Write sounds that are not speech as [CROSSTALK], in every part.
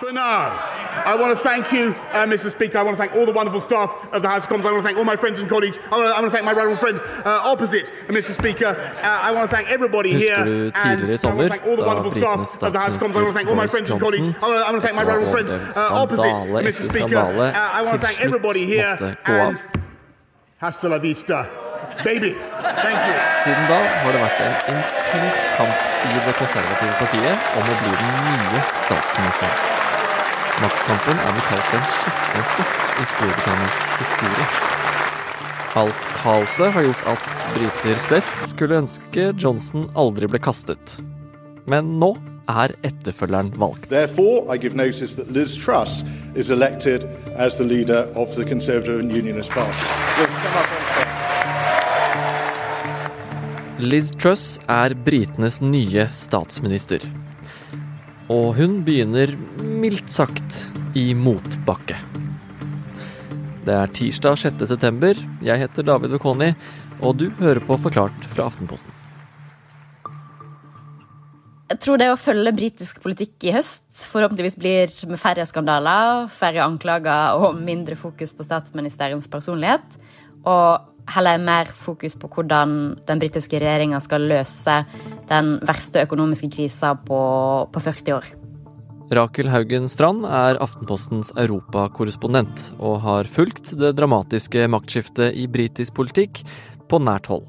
For now, I want to thank you, uh, Mr. Speaker. I want to thank all the wonderful staff of the House of Commons. I want to thank all my friends and colleagues. I want to, I want to thank my right friend uh, opposite, Mr. Speaker. Uh, I want to thank everybody here. Husker du tidligere i and I want to thank all the wonderful staff of the House of Commons. I want to thank all my friends and colleagues. I want to, I want to thank my right friend uh, opposite, Mr. Speaker. Uh, I want to thank everybody here. måtte gå av. And hasta la vista, baby. Thank you. Siden da har det vært en intens kamp i det konservative partiet om å bli den nye statsministeren. Maktkampen er blitt kalt den skikkligste i Storbritannias historie. Alt kaoset har gjort at briter flest skulle ønske Johnson aldri ble kastet. Men nå er etterfølgeren valgt. Therefore, I give notice that Liz Truss is elected as the leader of the Conservative and Unionist Party. Liz Truss er britenes nye statsminister. Og hun begynner mildt sagt i motbakke. Det er tirsdag 6. september. Jeg heter David Vekoni, og du hører på Forklart fra Aftenposten. Jeg tror det å følge britisk politikk i høst forhåpentligvis blir med færre skandaler, færre anklager og mindre fokus på statsministerens personlighet. Og heller mer fokus på hvordan den britiske regjeringa skal løse den verste økonomiske krisa på, på 40 år. Rakel Haugen Strand er Aftenpostens europakorrespondent, og har fulgt det dramatiske maktskiftet i britisk politikk på nært hold.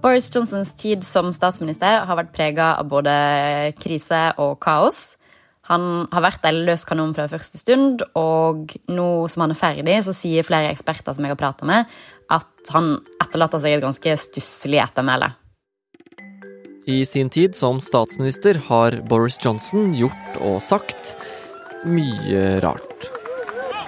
Boris Johnsons tid som statsminister har vært prega av både krise og kaos. Han har vært en løs kanon fra første stund, og nå som han er ferdig, så sier flere eksperter som jeg har prata med, at han etterlater seg et ganske stusslig ettermæle. I sin tid som statsminister har Boris Johnson gjort og sagt mye rart.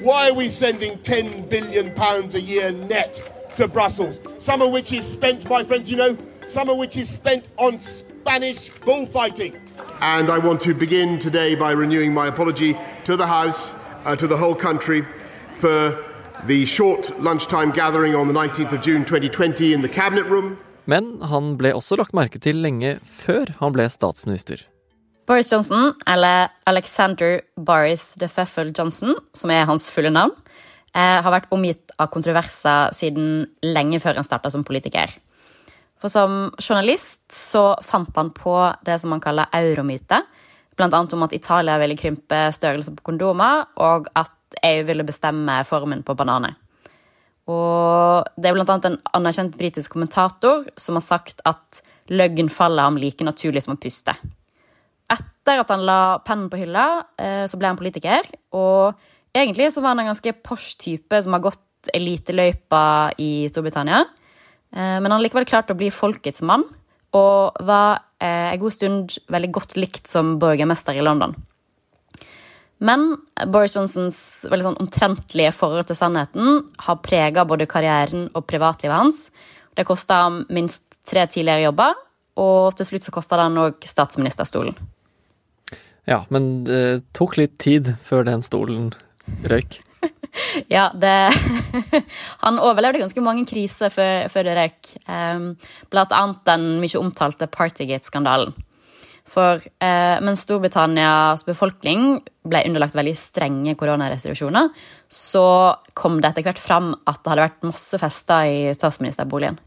Why are we sending 10 billion pounds a year net to Brussels? Some of which is spent, my friends, you know, some of which is spent on Spanish bullfighting. And I want to begin today by renewing my apology to the House, uh, to the whole country, for the short lunchtime gathering on the 19th of June 2020 in the Cabinet Room. Men han ble også lagt merke til lenge før han ble statsminister. Boris Johnson, eller Alexander Boris de Pfeffel Johnson, som er hans fulle navn, eh, har vært omgitt av kontroverser siden lenge før han starta som politiker. For som journalist så fant han på det som han kaller euromyte. Blant annet om at Italia ville krympe størrelse på kondomer, og at EU ville bestemme formen på bananer. Og det er blant annet en anerkjent britisk kommentator som har sagt at løgn faller ham like naturlig som å puste. Etter at han la pennen på hylla, eh, så ble han politiker. Og egentlig så var han en ganske posh type som har gått eliteløypa i Storbritannia. Eh, Men han likevel klart å bli folkets mann, og var eh, en god stund veldig godt likt som borgermester i London. Men Boris Johnsons veldig sånn omtrentlige forhold til sannheten har prega både karrieren og privatlivet hans. Det kosta ham minst tre tidligere jobber, og til slutt så kosta det han òg statsministerstolen. Ja, men det tok litt tid før den stolen røyk. [LAUGHS] Ja, det [LAUGHS] Han overlevde ganske mange kriser før, før det røyk. Um, blant annet den mye omtalte Partygate-skandalen. For eh, mens Storbritannias befolkning ble underlagt veldig strenge koronarestriksjoner, så kom det etter hvert fram at det hadde vært masse fester i statsministerboligen.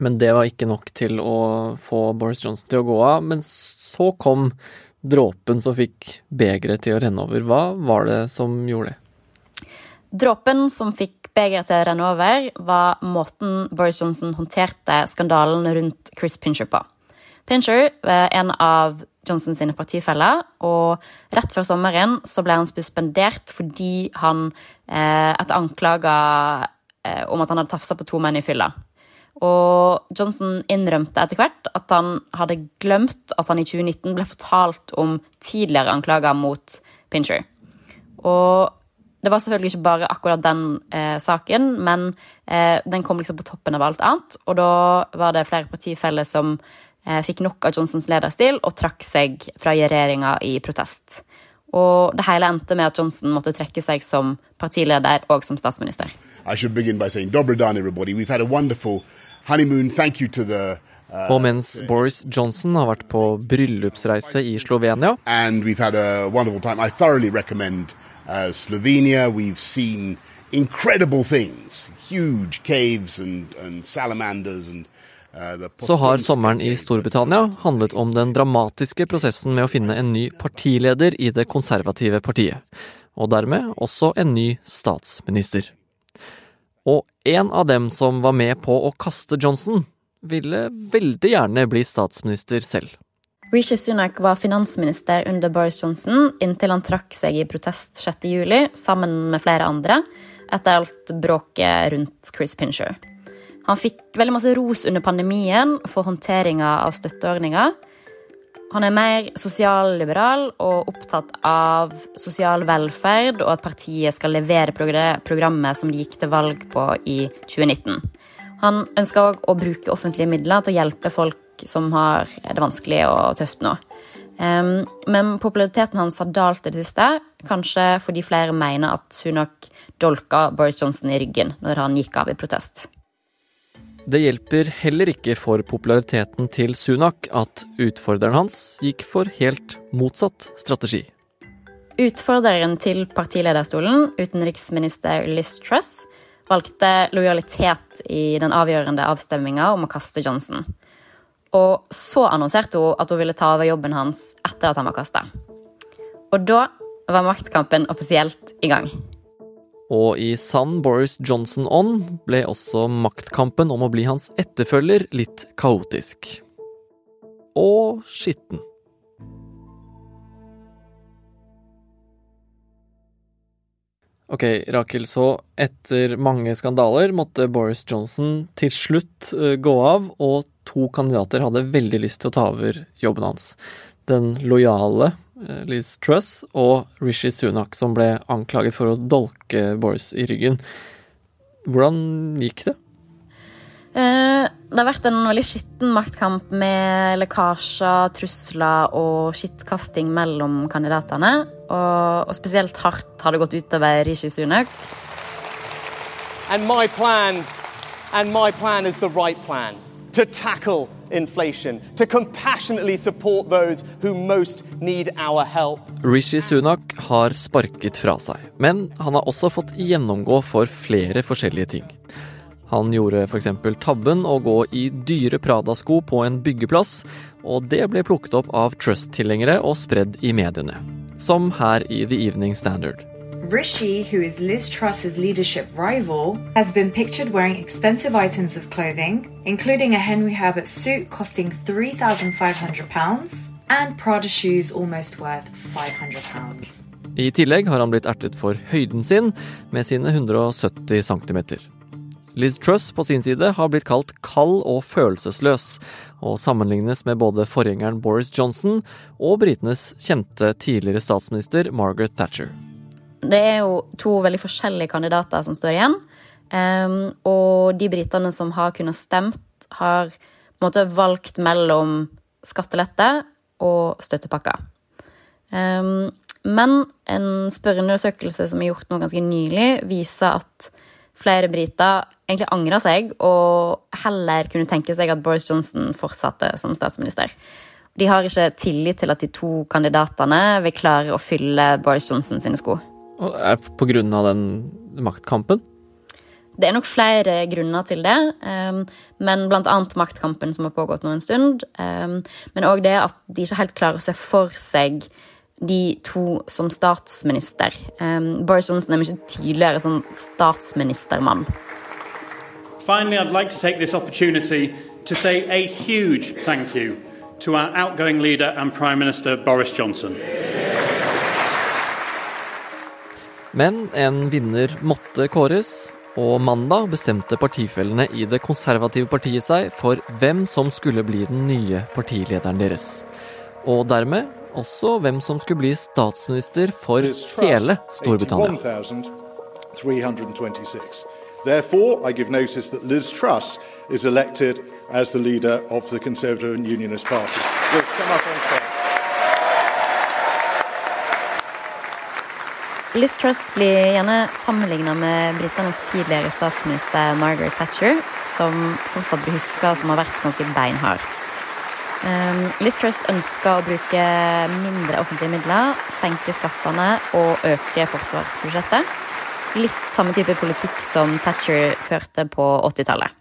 Men det var ikke nok til å få Boris Johnson til å gå av. Men så kom dråpen som fikk begeret til å renne over. Hva var det som gjorde det? Dråpen som fikk begeret til å renne over, var måten Boris Johnson håndterte skandalen rundt Chris Pincher på. Pincher var en av Johnson sine partifeller, og rett før sommeren så ble han suspendert fordi han eh, etter anklager eh, om at han hadde tafsa på to menn i fylla. Og Johnson innrømte etter hvert at han hadde glemt at han i 2019 ble fortalt om tidligere anklager mot Pincher. Og det var selvfølgelig ikke bare akkurat den eh, saken, men eh, den kom liksom på toppen av alt annet. Og da var det flere partifeller som eh, fikk nok av Johnsons lederstil og trakk seg fra regjeringa i protest. Og det hele endte med at Johnson måtte trekke seg som partileder og som statsminister. I should begin by saying, double down, everybody. We've had a wonderful honeymoon. Thank you to the Og mens Boris Johnson har vært på bryllupsreise i Slovenia, and we've had a wonderful time. I thoroughly recommend uh, Slovenia. We've seen incredible things, huge caves and, and salamanders and uh, så har sommeren i. Storbritannia handlet om den dramatiske prosessen med å finne en ny partileder i det konservative partiet, og dermed også en ny statsminister. Og en av dem som var med på å kaste Johnson, ville veldig gjerne bli statsminister selv. Rishi Sunak var finansminister under Boris Johnson inntil han trakk seg i protest 6. juli sammen med flere andre etter alt bråket rundt Chris Pincher. Han fikk veldig masse ros under pandemien for håndteringa av støtteordninger. Han er mer sosialliberal og opptatt av sosial velferd og at partiet skal levere programmet som de gikk til valg på i 2019. Han ønsker òg å bruke offentlige midler til å hjelpe folk som har det vanskelig og tøft nå. Men populariteten hans har dalt det siste, kanskje fordi flere mener at Sunak dolka Boris Johnson i ryggen når han gikk av i protest. Det hjelper heller ikke for populariteten til Sunak at utfordreren hans gikk for helt motsatt strategi. Utfordreren til partilederstolen, utenriksminister Liz Truss, valgte lojalitet i den avgjørende avstemminga om å kaste Johnson. Og så annonserte hun at hun ville ta over jobben hans etter at han var kasta. Og da var maktkampen offisielt i gang. Og i sann Boris Johnson-ånd ble også maktkampen om å bli hans etterfølger litt kaotisk. Og skitten. Ok, Rakel, så etter mange skandaler måtte Boris Johnson til slutt eh, gå av, og to kandidater hadde veldig lyst til å ta over jobben hans. Den lojale Liz Truss og Rishi Sunak, som ble anklaget for å dolke Boris i ryggen. Hvordan gikk det? Eh, Det har vært en veldig skitten maktkamp med lekkasjer, trusler og skittkasting mellom kandidatene. Og, og spesielt hardt har det gått utover Rishi Sunak. And my plan, and my plan is the right plan to tackle inflation, to compassionately support those who most need our help. Rishi Sunak har sparket fra seg, men han har også fått gjennomgå for flere forskjellige ting. Han gjorde f.eks. tabben å gå i dyre Prada-sko på en byggeplass, og det ble plukket opp av Trust-tilhengere og spredd i mediene. Som her i The Evening Standard. Rishi, who is Liz Truss's leadership rival, has been pictured wearing expensive items of clothing, including a Henry Herbert suit costing £3,500 and Prada shoes almost worth £500. I tillegg har han blitt ertet for høyden sin med sine 170 cm. Liz Truss på sin side har blitt kalt kald og følelsesløs, og sammenlignes med både forgjengeren Boris Johnson og britenes kjente tidligere statsminister Margaret Thatcher. Det er jo to veldig forskjellige kandidater som står igjen. Um, og de britene som har kunnet stemt, har på en måte valgt mellom skattelette og støttepakker. Um, men en spørreundersøkelse som er gjort nå ganske nylig, viser at flere briter egentlig angrer seg og heller kunne tenke seg at Boris Johnson fortsatte som statsminister. De har ikke tillit til at de to kandidatene vil klare å fylle Boris Johnson sine sko. Er på grunn av den maktkampen. Det er nok flere grunner til det, um, men blant annet maktkampen som har pågått nå en stund. Um, men òg det at de ikke helt klarer å se for seg de to som statsminister. Um, Boris Johnson er mye tydeligere som statsministermann. Finally, I'd like to take this opportunity to say a huge thank you to our outgoing leader and Prime Minister Boris Johnson. Men en vinner måtte kåres, og mandag bestemte partifellene i det konservative partiet seg for hvem som skulle bli den nye partilederen deres. Og dermed også hvem som skulle bli statsminister for hele Storbritannia. 81,326. Therefore, I give notice that Liz Truss is elected as the leader of the Conservative and Unionist Party. We'll come up on Liz Truss blir gjerne sammenligna med britenes tidligere statsminister Margaret Thatcher, som fortsatt blir huska som har vært ganske beinhard. Um, Liz Truss ønsker å bruke mindre offentlige midler, senke skattene og øke forsvarsbudsjettet. Litt samme type politikk som Thatcher førte på 80-tallet.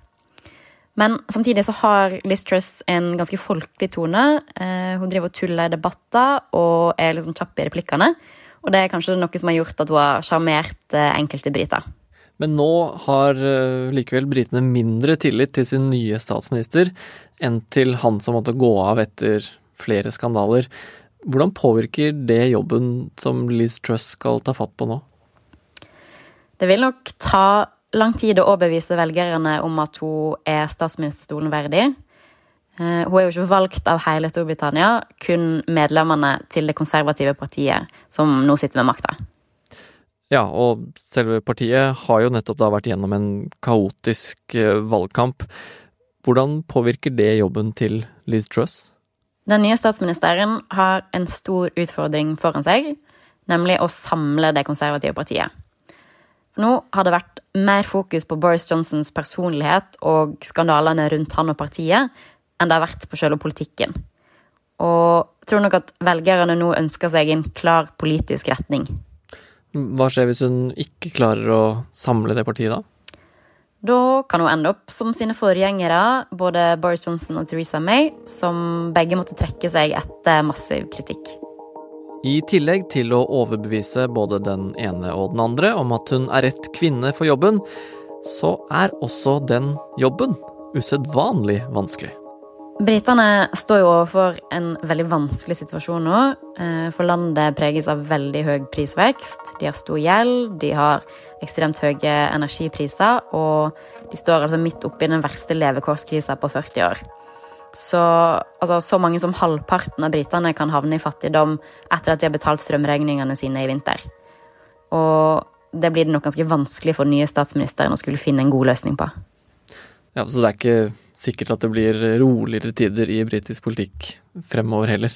Men samtidig så har Liz Truss en ganske folkelig tone. Uh, hun driver og tuller i debatter og er liksom kjapp i replikkene. Og det er kanskje noe som har gjort at hun har sjarmert uh, enkelte briter. Men nå har uh, likevel britene mindre tillit til sin nye statsminister enn til han som måtte gå av etter flere skandaler. Hvordan påvirker det jobben som Liz Truss skal ta fatt på nå? Det vil nok ta lang tid å overbevise velgerne om at hun er statsministerstolen verdig. Eh, hun er jo ikke valgt av hele Storbritannia, kun medlemmene til det konservative partiet som nå sitter med makta. Ja, og selve partiet har jo nettopp da vært gjennom en kaotisk eh, valgkamp. Hvordan påvirker det jobben til Liz Truss? Den nye statsministeren har en stor utfordring foran seg, nemlig å samle det konservative partiet. Nå har det vært mer fokus på Boris Johnsons personlighet og skandalene rundt han og partiet enn det har vært på selve politikken. Og jeg tror nok at velgerne nå ønsker seg en klar politisk retning. Hva skjer hvis hun ikke klarer å samle det partiet, da? Da kan hun ende opp som sine forgjengere, både Boris Johnson og Theresa May, som begge måtte trekke seg etter massiv kritikk. I tillegg til å overbevise både den ene og den andre om at hun er rett kvinne for jobben, så er også den jobben usedvanlig vanskelig. Britene står jo overfor en veldig vanskelig situasjon nå. Eh, for landet preges av veldig høy prisvekst. De har stor gjeld, de har ekstremt høye energipriser, og de står altså midt oppi den verste levekårskrisa på 40 år. Så, altså, så mange som halvparten av britene kan havne i fattigdom etter at de har betalt strømregningene sine i vinter. Og det blir det nok ganske vanskelig for den nye statsministeren å skulle finne en god løsning på. Ja, Så det er ikke sikkert at det blir roligere tider i britisk politikk fremover heller?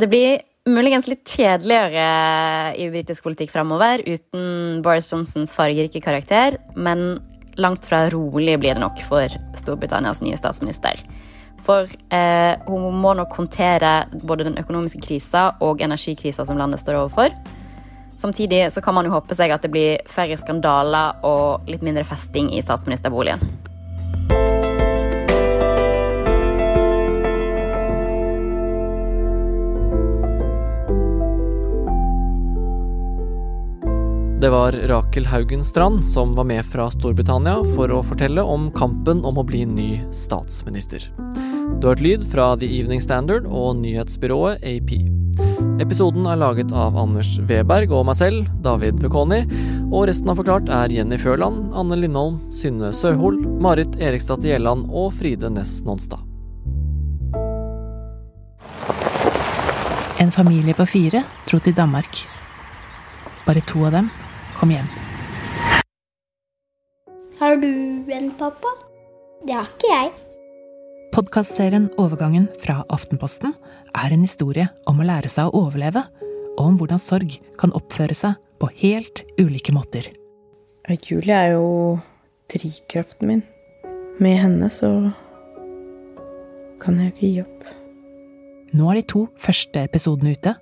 Det blir muligens litt kjedeligere i britisk politikk fremover uten Boris Johnsons fargerike karakter, men langt fra rolig blir det nok for Storbritannias nye statsminister. For eh, hun må nok håndtere både den økonomiske krisa og energikrisa som landet står overfor. Samtidig så kan man jo håpe seg at det blir færre skandaler og litt mindre festing i statsministerboligen. Det var Rakel Haugen Strand som var med fra Storbritannia for å fortelle om kampen om å bli ny statsminister. Du har hørt lyd fra The Evening Standard og nyhetsbyrået AP. Episoden er laget av Anders Weberg og meg selv, David Vekoni, og resten av Forklart er Jenny Førland, Anne Lindholm, Synne Søhol, Marit Erikstad Gjelland og Fride Næss Nonstad. En familie på fire dro til Danmark. Bare to av dem kom hjem. Har du en pappa? Det har ikke jeg. Podkastserien Overgangen fra Aftenposten er en historie om å lære seg å overleve, og om hvordan sorg kan oppføre seg på helt ulike måter. Julie er jo drivkraften min. Med henne så kan jeg ikke gi opp. Nå er de to første episodene ute.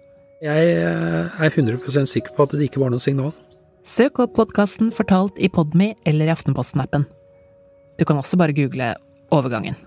Jeg er 100% sikker på at det ikke var noe signal. Søk opp podkasten Fortalt i Podme eller i Aftenposten-appen. Du kan også bare google Overgangen.